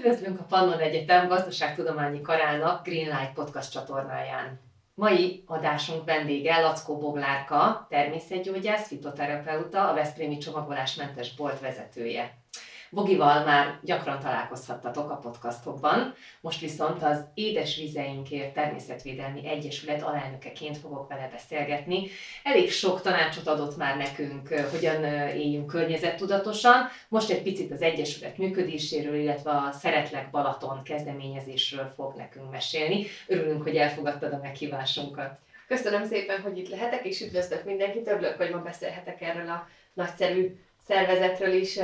Üdvözlünk a Pannon Egyetem Gazdaságtudományi Karának Greenlight podcast csatornáján. Mai adásunk vendége Lackó Boglárka, természetgyógyász, fitoterapeuta, a Veszprémi csomagolásmentes bolt vezetője. Bogival már gyakran találkozhattatok a podcastokban, most viszont az Édesvizeinkért Természetvédelmi Egyesület alelnökeként fogok vele beszélgetni. Elég sok tanácsot adott már nekünk, hogyan éljünk környezettudatosan. Most egy picit az Egyesület működéséről, illetve a Szeretlek Balaton kezdeményezésről fog nekünk mesélni. Örülünk, hogy elfogadtad a meghívásunkat. Köszönöm szépen, hogy itt lehetek, és üdvözlök mindenkit. Örülök, hogy ma beszélhetek erről a nagyszerű szervezetről is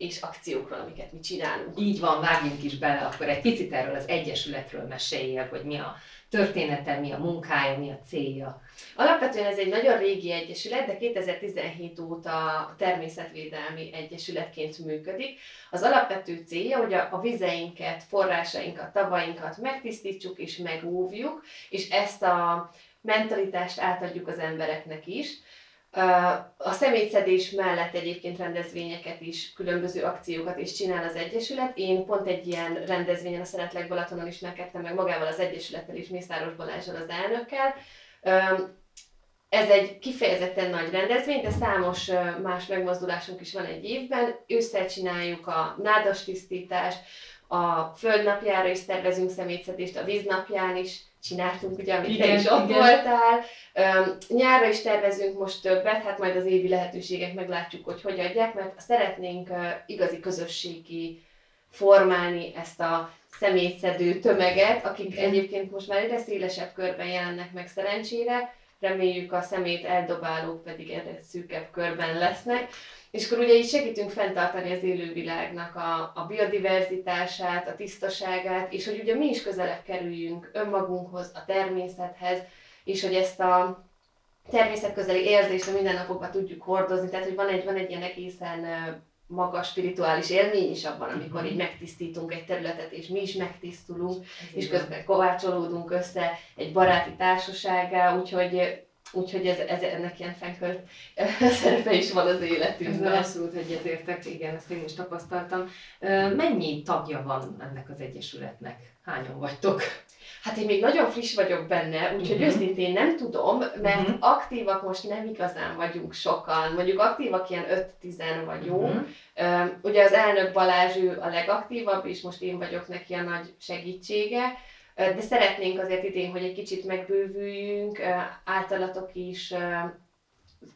és akciókról, amiket mi csinálunk. Így van, vágjunk is bele, akkor egy picit erről az Egyesületről meséljél, hogy mi a története, mi a munkája, mi a célja. Alapvetően ez egy nagyon régi egyesület, de 2017 óta természetvédelmi egyesületként működik. Az alapvető célja, hogy a, a vizeinket, forrásainkat, tavainkat megtisztítsuk és megóvjuk, és ezt a mentalitást átadjuk az embereknek is. A szemétszedés mellett egyébként rendezvényeket is, különböző akciókat is csinál az Egyesület. Én pont egy ilyen rendezvényen a Szeretlek Balatonon ismerkedtem meg magával az Egyesülettel és Mészáros Balázsral az elnökkel. Ez egy kifejezetten nagy rendezvény, de számos más megmozdulásunk is van egy évben. Ősszel csináljuk a nádas tisztítást, a földnapjára is tervezünk szemétszedést, a víznapján is csináltunk, ugye, amit igen, te is ott igen. voltál. Um, nyárra is tervezünk most többet, hát majd az évi lehetőségek meglátjuk, hogy hogy adják, mert szeretnénk uh, igazi közösségi formálni ezt a szemétszedő tömeget, akik igen. egyébként most már egyre szélesebb körben jelennek meg szerencsére, reméljük a szemét eldobálók pedig egyre szűkebb körben lesznek. És akkor ugye így segítünk fenntartani az élővilágnak a, a biodiverzitását, a tisztaságát, és hogy ugye mi is közelebb kerüljünk önmagunkhoz, a természethez, és hogy ezt a természetközeli érzést a mindennapokban tudjuk hordozni, tehát hogy van egy, van egy ilyen egészen magas spirituális élmény is abban, amikor így megtisztítunk egy területet, és mi is megtisztulunk, és közben kovácsolódunk össze egy baráti társasággá, úgyhogy Úgyhogy ez, ez ennek ilyen fenkölt szerepe is van az életünkben. Ezzel abszolút egyetértek, igen, ezt én is tapasztaltam. Mennyi tagja van ennek az egyesületnek? Hányan vagytok? Hát én még nagyon friss vagyok benne, úgyhogy uh-huh. őszintén nem tudom, mert uh-huh. aktívak most nem igazán vagyunk sokan. Mondjuk aktívak ilyen 5-10 vagyunk. Uh-huh. ugye az elnök Balázs ő a legaktívabb, és most én vagyok neki a nagy segítsége de szeretnénk azért idén, hogy egy kicsit megbővüljünk, általatok is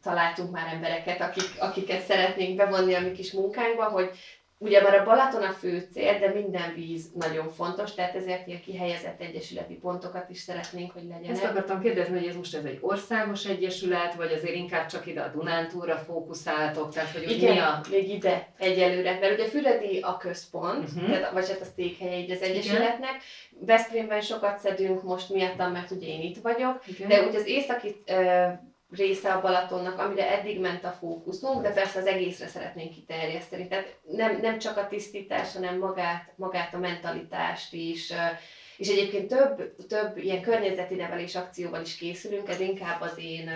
találtunk már embereket, akik, akiket szeretnénk bevonni a mi kis munkánkba, hogy Ugye már a Balaton a fő cél, de minden víz nagyon fontos, tehát ezért ilyen kihelyezett egyesületi pontokat is szeretnénk, hogy legyenek. Ezt akartam kérdezni, hogy ez most ez egy országos egyesület, vagy azért inkább csak ide a Dunántúra fókuszáltok, tehát hogy Igen, mi a... még ide egyelőre, mert ugye Füredi a központ, uh-huh. tehát, vagy hát a székhelye így az egyesületnek, Veszprémben sokat szedünk most miattam, mert ugye én itt vagyok, Igen. de úgy az északi része a Balatonnak, amire eddig ment a fókuszunk, de persze az egészre szeretnénk kiterjeszteni. Tehát nem, nem csak a tisztítás, hanem magát, magát a mentalitást is. És egyébként több, több ilyen környezeti nevelés akcióval is készülünk, ez inkább az én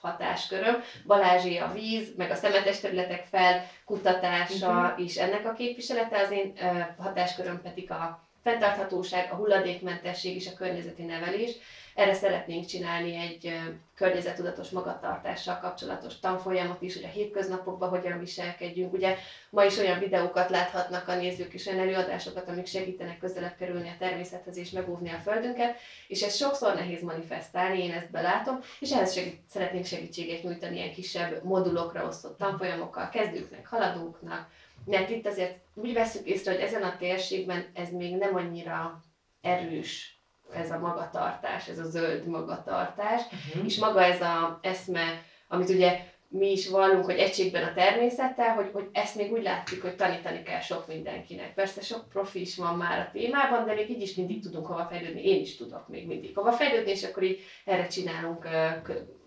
hatásköröm. Balázsi a víz, meg a szemetes területek felkutatása uh-huh. is ennek a képviselete, az én hatásköröm pedig a fenntarthatóság, a hulladékmentesség és a környezeti nevelés. Erre szeretnénk csinálni egy környezetudatos magatartással kapcsolatos tanfolyamot is, hogy a hétköznapokban hogyan viselkedjünk. Ugye ma is olyan videókat láthatnak a nézők és olyan előadásokat, amik segítenek közelebb kerülni a természethez és megóvni a földünket, és ez sokszor nehéz manifestálni, én ezt belátom, és ehhez segít, szeretnénk segítséget nyújtani ilyen kisebb modulokra osztott tanfolyamokkal, kezdőknek, haladóknak, mert itt azért úgy veszük észre, hogy ezen a térségben ez még nem annyira erős ez a magatartás, ez a zöld magatartás, uh-huh. és maga ez a eszme, amit ugye mi is vallunk, hogy egységben a természettel, hogy, hogy ezt még úgy látszik, hogy tanítani kell sok mindenkinek. Persze sok profi is van már a témában, de még így is mindig tudunk hova fejlődni, én is tudok még mindig hova fejlődni, és akkor így erre csinálunk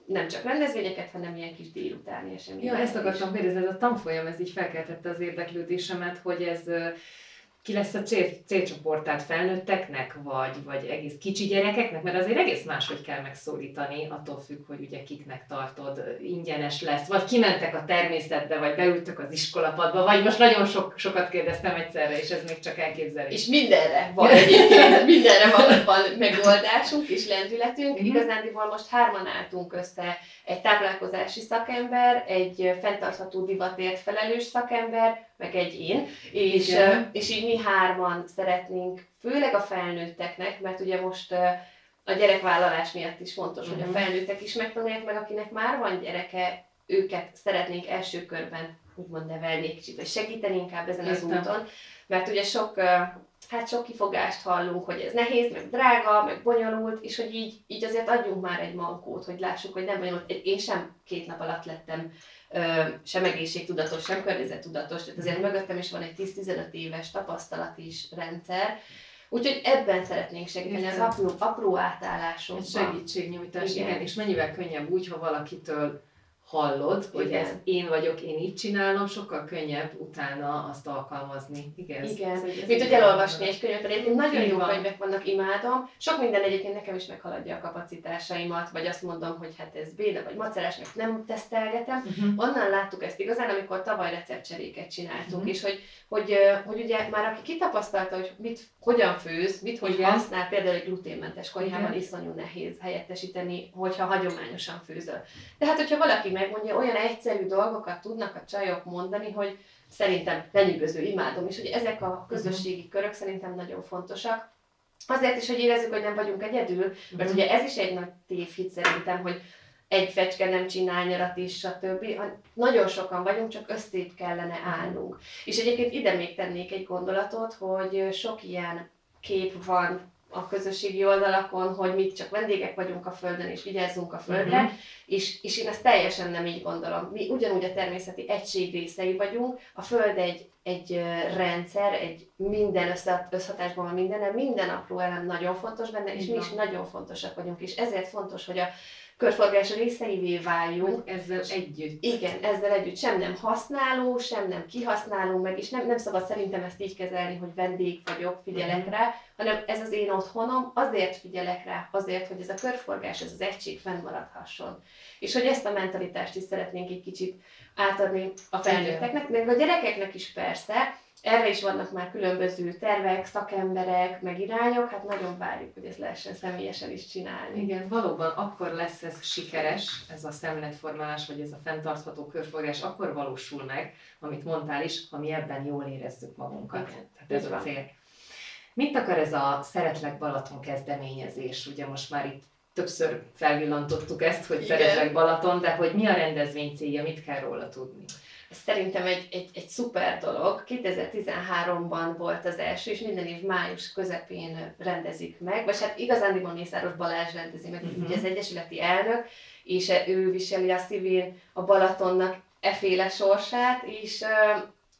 nem csak rendezvényeket, hanem ilyen kis délutáni eseményeket. Ja, ezt akartam kérdezni, ez a tanfolyam, ez így felkeltette az érdeklődésemet, hogy ez ki lesz a cél, célcsoport, tehát felnőtteknek, vagy, vagy egész kicsi gyerekeknek, mert azért egész máshogy kell megszólítani, attól függ, hogy ugye kiknek tartod, ingyenes lesz, vagy kimentek a természetbe, vagy beültök az iskolapadba, vagy most nagyon sok, sokat kérdeztem egyszerre, és ez még csak elképzelés. És mindenre van egyébként, mindenre van, van megoldásunk és lendületünk. Mm-hmm. Igazándiból most hárman álltunk össze, egy táplálkozási szakember, egy fenntartható divatért felelős szakember, meg egy én, és, és így mi hárman szeretnénk, főleg a felnőtteknek, mert ugye most a gyerekvállalás miatt is fontos, uh-huh. hogy a mhm. felnőttek is megtanulják meg, akinek már van gyereke, őket szeretnénk első körben úgymond nevelni egy kicsit, vagy segíteni inkább ezen az úton, mert ugye sok, hát sok kifogást hallunk, hogy ez nehéz, meg drága, meg bonyolult, és hogy így, így azért adjunk már egy mankót, hogy lássuk, hogy nem bonyolult. Én sem két nap alatt lettem sem egészségtudatos, sem környezettudatos, tehát azért mögöttem is van egy 10-15 éves tapasztalat is rendszer, Úgyhogy ebben szeretnénk segíteni, az apró, apró átállásokban. Segítségnyújtás, igen. igen. És mennyivel könnyebb úgy, ha valakitől hallod, hogy Igen. ezt én vagyok, én így csinálom, sokkal könnyebb utána azt alkalmazni. Igen. Igen. Mint hogy elolvasni egy könyvet, egyébként nagyon jó könyvek vannak, imádom. Sok minden egyébként nekem is meghaladja a kapacitásaimat, vagy azt mondom, hogy hát ez béna vagy macerás, meg nem tesztelgetem. Uh-huh. Onnan láttuk ezt igazán, amikor tavaly receptcseréket csináltunk, uh-huh. és hogy, hogy, hogy ugye már aki kitapasztalta, hogy mit, hogyan főz, mit hogy Igen. használ, például egy gluténmentes konyhában iszonyú nehéz helyettesíteni, hogyha hagyományosan főzöl. De hát, hogyha valaki meg megmondja, olyan egyszerű dolgokat tudnak a csajok mondani, hogy szerintem lenyűgöző, imádom, és hogy ezek a közösségi körök szerintem nagyon fontosak. Azért is, hogy érezzük, hogy nem vagyunk egyedül, mert ugye ez is egy nagy tévhit szerintem, hogy egy fecske nem csinál nyarat is, stb. Nagyon sokan vagyunk, csak összép kellene állnunk. És egyébként ide még tennék egy gondolatot, hogy sok ilyen kép van a közösségi oldalakon, hogy mit csak vendégek vagyunk a Földön, és vigyázzunk a Földre, uh-huh. és, és én ezt teljesen nem így gondolom. Mi ugyanúgy a természeti egység részei vagyunk, a Föld egy, egy rendszer, egy minden össze, összhatásban van minden, minden apró elem nagyon fontos benne, és mi is nagyon fontosak vagyunk, és ezért fontos, hogy a körforgás részeivé váljunk. Ezzel együtt. Igen, ezzel együtt. Sem nem használó, sem nem kihasználó meg, és nem, nem szabad szerintem ezt így kezelni, hogy vendég vagyok, figyelek mm. rá, hanem ez az én otthonom, azért figyelek rá, azért, hogy ez a körforgás, ez az egység fennmaradhasson. És hogy ezt a mentalitást is szeretnénk egy kicsit átadni a felnőtteknek, meg a gyerekeknek is persze, erre is vannak már különböző tervek, szakemberek, meg irányok, hát nagyon várjuk, hogy ezt lehessen személyesen is csinálni. Igen, valóban akkor lesz ez sikeres, ez a szemletformálás, vagy ez a fenntartható körforgás, akkor valósul meg, amit mondtál is, ha mi ebben jól érezzük magunkat. Igen, Tehát ez a cél. Mit akar ez a Szeretlek Balaton kezdeményezés? Ugye most már itt többször felvillantottuk ezt, hogy Igen. Szeretlek Balaton, de hogy mi a rendezvény célja, mit kell róla tudni? Ez szerintem egy, egy, egy szuper dolog. 2013-ban volt az első, és minden év május közepén rendezik meg, vagy hát igazán Mészáros Balázs rendezi meg, uh-huh. ugye az Egyesületi elnök, és ő viseli a szívén a Balatonnak eféle sorsát, és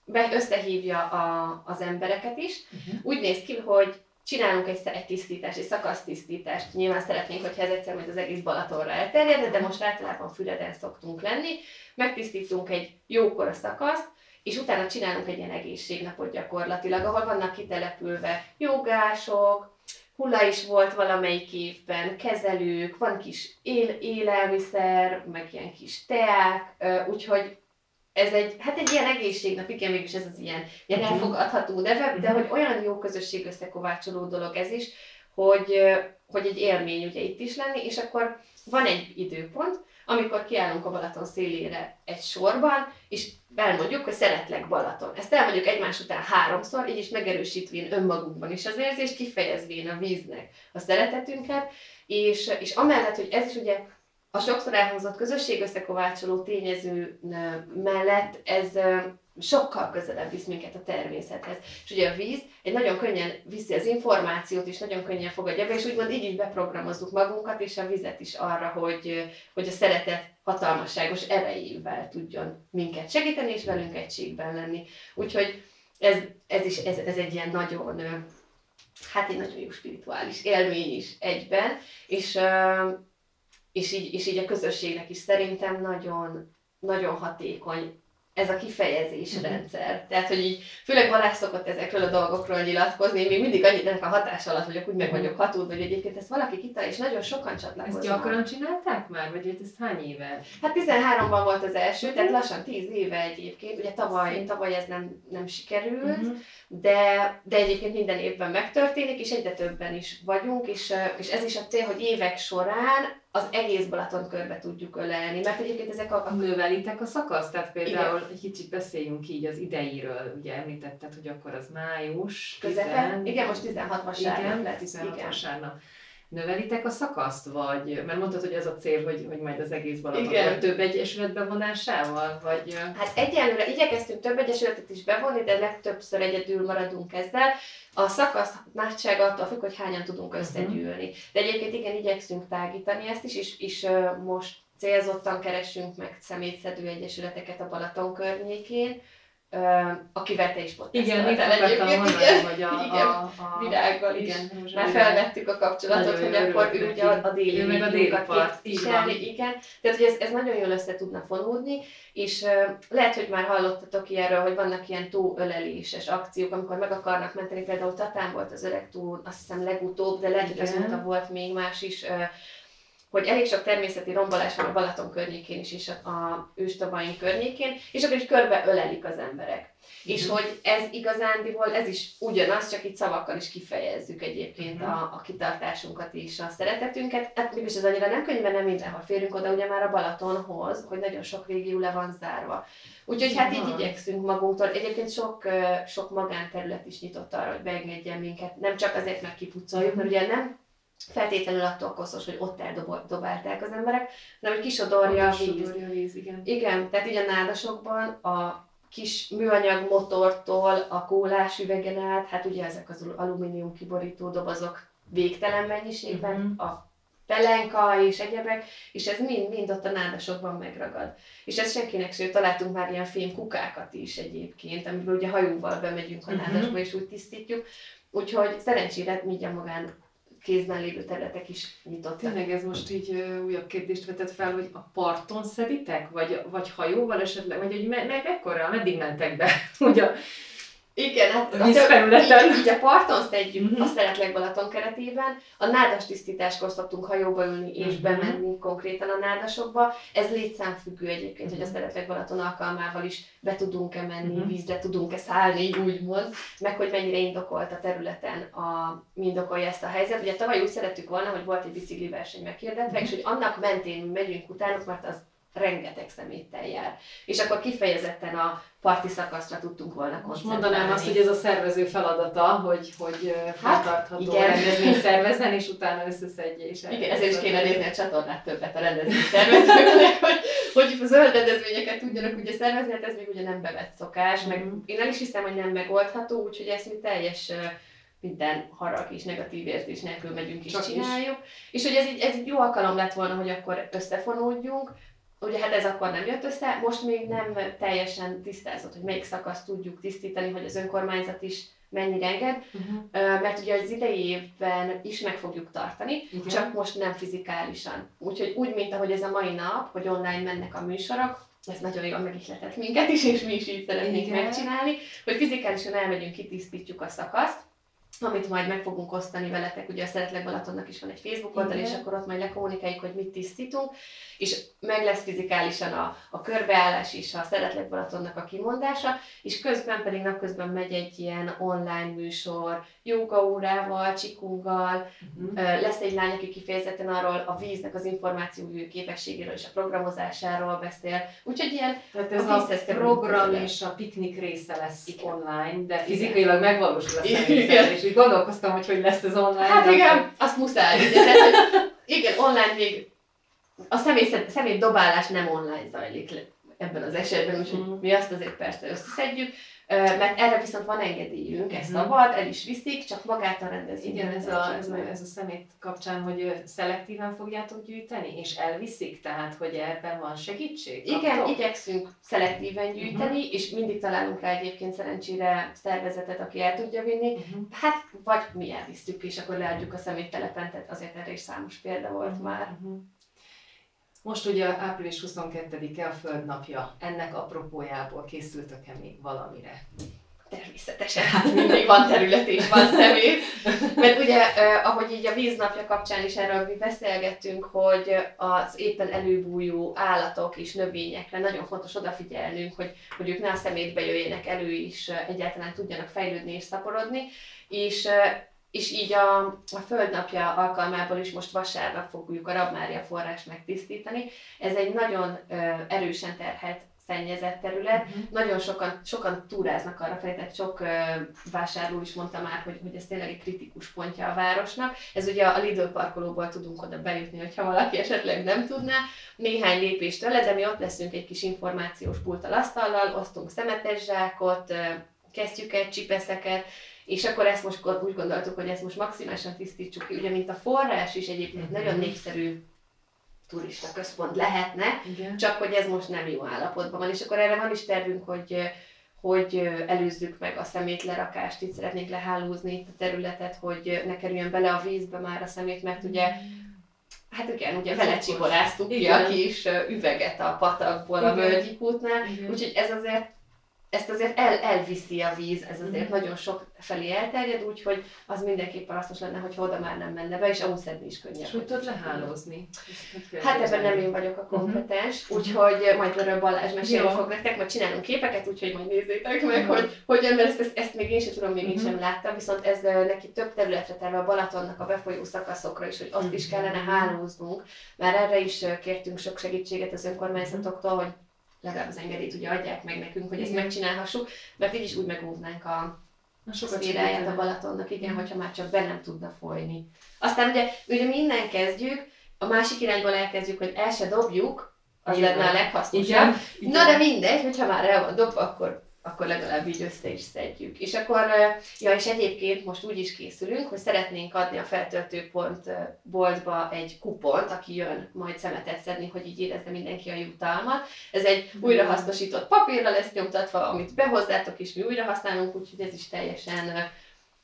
be összehívja a, az embereket is. Uh-huh. Úgy néz ki, hogy csinálunk egy, egy tisztítást, egy szakasztisztítást. Nyilván szeretnénk, hogyha ez egyszer majd az egész Balatonra elterjedne, de most általában Füreden szoktunk lenni. Megtisztítunk egy jókora szakaszt, és utána csinálunk egy ilyen egészségnapot gyakorlatilag, ahol vannak kitelepülve jogások, hulla is volt valamelyik évben, kezelők, van kis él, élelmiszer, meg ilyen kis teák, úgyhogy ez egy, hát egy ilyen egészségnap, igen, mégis ez az ilyen, ilyen mhm. elfogadható neve, de mhm. hogy olyan jó közösség összekovácsoló dolog ez is, hogy, hogy egy élmény ugye itt is lenni, és akkor van egy időpont, amikor kiállunk a Balaton szélére egy sorban, és elmondjuk, hogy szeretlek Balaton. Ezt elmondjuk egymás után háromszor, így is megerősítvén önmagunkban is az érzést, kifejezvén a víznek a szeretetünket, és, és amellett, hogy ez is ugye a sokszor elhangzott közösség összekovácsoló tényező mellett ez sokkal közelebb visz minket a természethez. És ugye a víz egy nagyon könnyen viszi az információt, és nagyon könnyen fogadja be, és úgymond így is beprogramozzuk magunkat, és a vizet is arra, hogy, hogy a szeretet hatalmasságos erejével tudjon minket segíteni, és velünk egységben lenni. Úgyhogy ez, ez is ez, ez egy ilyen nagyon, hát egy nagyon jó spirituális élmény is egyben, és és így, és így a közösségnek is szerintem nagyon, nagyon hatékony ez a kifejezés uh-huh. rendszer. Tehát, hogy így, főleg Balázs szokott ezekről a dolgokról nyilatkozni, én még mindig annyit ennek a hatás alatt vagyok, úgy meg mhm. vagyok hatódva, hogy egyébként ezt valaki kitalál, és nagyon sokan csatlakoznak. Ezt gyakran csinálták már, vagy ez hány éve? Hát 13-ban volt az első, tehát lassan 10 éve egyébként, ugye tavaly, tavaly ez nem, nem sikerült, uh-huh. de, de egyébként minden évben megtörténik, és egyre többen is vagyunk, és, és ez is a cél, hogy évek során az egész Balaton körbe tudjuk ölelni, mert egyébként ezek a... a... Növelitek a szakasz? Tehát például Igen. egy kicsit beszéljünk így az ideiről, ugye említetted, hogy akkor az május. Közepe? 10... Igen, most 16 vasárnap Igen, lesz. 16 Igen. vasárnap. Növelitek a szakaszt, vagy, mert mondtad, hogy ez a cél, hogy, hogy majd az egész Balaton Igen. több egyesület bevonásával, vagy... Hát egyelőre igyekeztünk több egyesületet is bevonni, de legtöbbször egyedül maradunk ezzel. A szakasz nagysága attól függ, hogy hányan tudunk mhm. összegyűlni. De egyébként igen, igyekszünk tágítani ezt is, és, és most célzottan keresünk meg szemétszedő egyesületeket a Balaton környékén, akivel te is Igen, mit akartam mondani, hogy a, igen, a, a, virággal igen, is. Már felvettük a kapcsolatot, hogy akkor ő ugye a, a déli ő meg a déli part, igen. Tehát, hogy ez, ez nagyon jól össze tudna fonódni, és uh, lehet, hogy már hallottatok ilyenről, hogy vannak ilyen tóöleléses akciók, amikor meg akarnak menteni, például Tatán volt az öreg tó, azt hiszem legutóbb, de lehet, hogy azóta volt még más is, uh, hogy elég sok természeti rombolás van a Balaton környékén is, és a, a őstavaink környékén, és akkor is körbe ölelik az emberek. Mm-hmm. És hogy ez igazándiból, ez is ugyanaz, csak itt szavakkal is kifejezzük egyébként mm-hmm. a, a kitartásunkat és a szeretetünket. Hát mégis ez annyira nem könnyű, mert nem mindenhol férünk oda, ugye már a Balatonhoz, hogy nagyon sok régió le van zárva. Úgyhogy hát így igyekszünk magunktól. Egyébként sok, sok magánterület is nyitott arra, hogy beengedjen minket. Nem csak azért, mert kipucoljuk, mert ugye nem feltétlenül attól koszos, hogy ott eldobálták az emberek, hanem hogy kisodorja a víz. A víz igen. igen, tehát így a nádasokban a kis műanyag motortól a kólás üvegen át, hát ugye ezek az alumínium kiborító dobozok végtelen mennyiségben, uh-huh. a pelenka és egyebek, és ez mind-mind ott a nádasokban megragad. És ez senkinek sem, találtunk már ilyen fém kukákat is egyébként, amiből ugye hajóval bemegyünk a uh-huh. nádasba és úgy tisztítjuk. Úgyhogy szerencsére mi a magán kézben lévő területek is nyitottak. Tényleg ez most így újabb kérdést vetett fel, hogy a parton szeditek, vagy, vagy hajóval esetleg, vagy hogy me- me- mekkora, meddig mentek be? Ugye igen, hát a vízfelületen. Így, így a parton szedjük uh-huh. a Szeretlek Balaton keretében. A nádas tisztításkor szoktunk hajóba ülni és uh-huh. bemenni konkrétan a nádasokba. Ez létszámfüggő egyébként, uh-huh. hogy a mhm. Szeretlek Balaton alkalmával is be tudunk-e menni, uh-huh. vízre tudunk-e szállni, úgymond, meg hogy mennyire indokolt a területen a, indokolja ezt a helyzet. Ugye tavaly úgy szerettük volna, hogy volt egy bicikli verseny meghirdetve, uh-huh. és hogy annak mentén megyünk utánuk, mert az rengeteg szeméttel jár. És akkor kifejezetten a parti szakaszra tudtunk volna koncentrálni. Most mondanám azt, hogy ez a szervező feladata, hogy, hogy hát, fenntartható rendezvény szervezzen, és utána összeszedje. És igen, ezért is kéne nézni a csatornát többet a rendezvény szervezőknek, hogy, hogy zöld rendezvényeket tudjanak ugye szervezni, hát ez még ugye nem bevett szokás, meg mhm. én el is hiszem, hogy nem megoldható, úgyhogy ezt mi teljes minden harag és negatív érzés nélkül megyünk és Csak csináljuk. Is. És hogy ez egy, ez egy jó alkalom lett volna, hogy akkor összefonódjunk, Ugye hát ez akkor nem jött össze, most még nem teljesen tisztázott, hogy melyik szakaszt tudjuk tisztítani, hogy az önkormányzat is mennyire enged, uh-huh. mert ugye az idei évben is meg fogjuk tartani, Igen. csak most nem fizikálisan. Úgyhogy úgy, mint ahogy ez a mai nap, hogy online mennek a műsorok, ez nagyon jól megihletett minket is, és mi is így szeretnénk Igen. megcsinálni, hogy fizikálisan elmegyünk, kitisztítjuk a szakaszt, amit majd meg fogunk osztani veletek, ugye a Szeretlek Balatonnak is van egy Facebook oldal, és akkor ott majd lekommunikáljuk, hogy mit tisztítunk, és meg lesz fizikálisan a, a körbeállás is, a Szeretlek Balatonnak a kimondása, és közben pedig napközben megy egy ilyen online műsor, órával, csikunggal, uh-huh. lesz egy lány, aki kifejezetten arról a víznek az információ képességéről és a programozásáról beszél, úgyhogy ilyen Tehát ez a, a program és a piknik része lesz igen. online, de fizikailag megvalósul a és így gondolkoztam, hogy hogy lesz ez online. Hát igen, azt muszáj. Ugye, tehát, hogy igen, online még a személy, személy dobálás nem online zajlik ebben az esetben, úgyhogy mm. mi azt azért persze összeszedjük, mert erre viszont van engedélyünk, ez mm. szabad, el is viszik, csak magát a rendezvényt. Igen, ez a, ez, a, ez a szemét kapcsán, hogy szelektíven fogjátok gyűjteni, és elviszik, tehát hogy ebben van segítség? Igen, kaptok? igyekszünk szelektíven gyűjteni, uh-huh. és mindig találunk rá egyébként szerencsére szervezetet, aki el tudja vinni. Uh-huh. Hát, vagy mi elvisztük, és akkor leadjuk a szeméttelepen, tehát azért erre is számos példa volt uh-huh. már. Uh-huh. Most ugye április 22-e a Földnapja. Ennek apropójából készültök-e még valamire? Természetesen, hát mindig van terület és van személy. Mert ugye, eh, ahogy így a víznapja kapcsán is erről mi beszélgettünk, hogy az éppen előbújó állatok és növényekre nagyon fontos odafigyelnünk, hogy, hogy ők ne a szemétbe jöjjenek elő is, egyáltalán tudjanak fejlődni és szaporodni. És és így a, a Földnapja alkalmából is most vasárnap fogjuk a Rabmária forrás megtisztítani. Ez egy nagyon ö, erősen terhelt szennyezett terület. Uh-huh. Nagyon sokan, sokan túráznak arra felé, tehát sok ö, vásárló is mondta már, hogy, hogy ez tényleg egy kritikus pontja a városnak. Ez ugye a Lidl parkolóból tudunk oda bejutni, hogyha valaki esetleg nem tudná. Néhány lépést tőle, de mi ott leszünk egy kis információs pulttal asztallal, osztunk szemetes zsákot, kesztyüket, csipeszeket, és akkor ezt most úgy gondoltuk, hogy ezt most maximálisan tisztítsuk ki, ugye mint a forrás is egyébként uh-huh. nagyon népszerű turista központ lehetne, Igen. csak hogy ez most nem jó állapotban van, és akkor erre van is tervünk, hogy hogy előzzük meg a szemétlerakást, itt szeretnénk lehálózni itt a területet, hogy ne kerüljön bele a vízbe már a szemét, mert ugye Hát igen, ugye vele csiboráztuk ki a kis üveget a patakból a Völgyi útnál, úgyhogy ez azért ezt azért el, elviszi a víz, ez azért mm. nagyon sok felé elterjed, úgyhogy az mindenképpen hasznos lenne, hogy oda már nem menne be, és amúgy szedni is könnyebb. És hogy tudod lehálózni? Hát ebben nem én vagyok a kompetens, uh-huh. úgyhogy majd erről Balázs mesélni fog nektek, majd csinálunk képeket, úgyhogy majd nézzétek meg, uh-huh. hogy hogyan, mert ezt, ezt, ezt, még én sem tudom, még én sem láttam, viszont ez neki több területre terve a Balatonnak a befolyó szakaszokra is, hogy azt is kellene hálóznunk, mert erre is kértünk sok segítséget az önkormányzatoktól, hogy legalább az engedélyt ugye adják meg nekünk, hogy ezt megcsinálhassuk, mert így is úgy megóvnánk a, a szféráját a Balatonnak, igen, hogyha már csak be nem tudna folyni. Aztán ugye, ugye mi innen kezdjük, a másik irányból elkezdjük, hogy el se dobjuk, az igen. lenne a leghasznosabb. Igen. Igen. Na de mindegy, hogyha már el van dobva, akkor akkor legalább így össze is szedjük. És akkor, ja, és egyébként most úgy is készülünk, hogy szeretnénk adni a feltöltőpont boltba egy kupont, aki jön majd szemetet szedni, hogy így érezze mindenki a jutalmat. Ez egy újrahasznosított papírra lesz nyomtatva, amit behozzátok, és mi újra használunk, úgyhogy ez is teljesen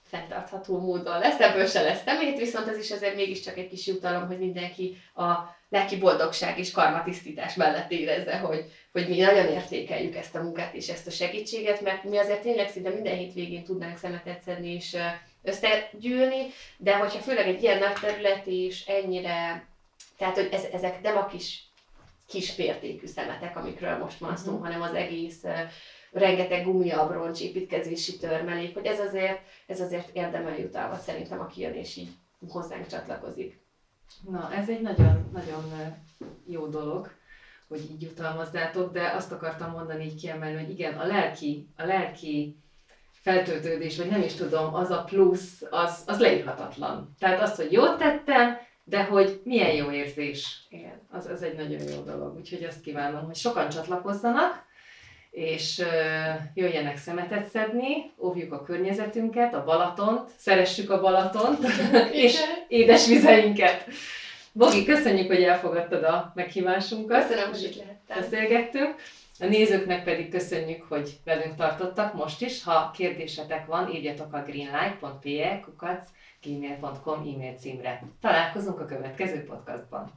fenntartható módon lesz, ebből se lesz szemét, viszont ez is azért mégiscsak egy kis jutalom, hogy mindenki a lelki boldogság és karmatisztítás mellett érezze, hogy, hogy mi nagyon értékeljük ezt a munkát és ezt a segítséget, mert mi azért tényleg szinte minden hétvégén tudnánk szemetet szedni és összegyűlni, de hogyha főleg egy ilyen nagy terület és ennyire, tehát hogy ez, ezek nem a kis kispértékű szemetek, amikről most van szó, uh-huh. hanem az egész uh, rengeteg gumiabroncs, építkezési törmelék, hogy ez azért, ez azért érdemel jutalmat szerintem, aki jön és így hozzánk csatlakozik. Na, ez egy nagyon, nagyon jó dolog, hogy így jutalmazzátok, de azt akartam mondani így kiemelni, hogy igen, a lelki, a lelki feltöltődés, vagy nem is tudom, az a plusz, az, az leírhatatlan. Tehát az, hogy jót tettem, de hogy milyen jó érzés. Igen. Az, az egy nagyon jó dolog. Úgyhogy azt kívánom, hogy sokan csatlakozzanak, és jöjjenek szemetet szedni, óvjuk a környezetünket, a Balatont, szeressük a Balatont, és édes vizeinket. Bogi, köszönjük, hogy elfogadtad a meghívásunkat. Köszönöm, hogy itt lehettem. Beszélgettünk. A nézőknek pedig köszönjük, hogy velünk tartottak most is. Ha kérdésetek van, írjatok a greenlight.pe kukac gmail.com e-mail címre. Találkozunk a következő podcastban.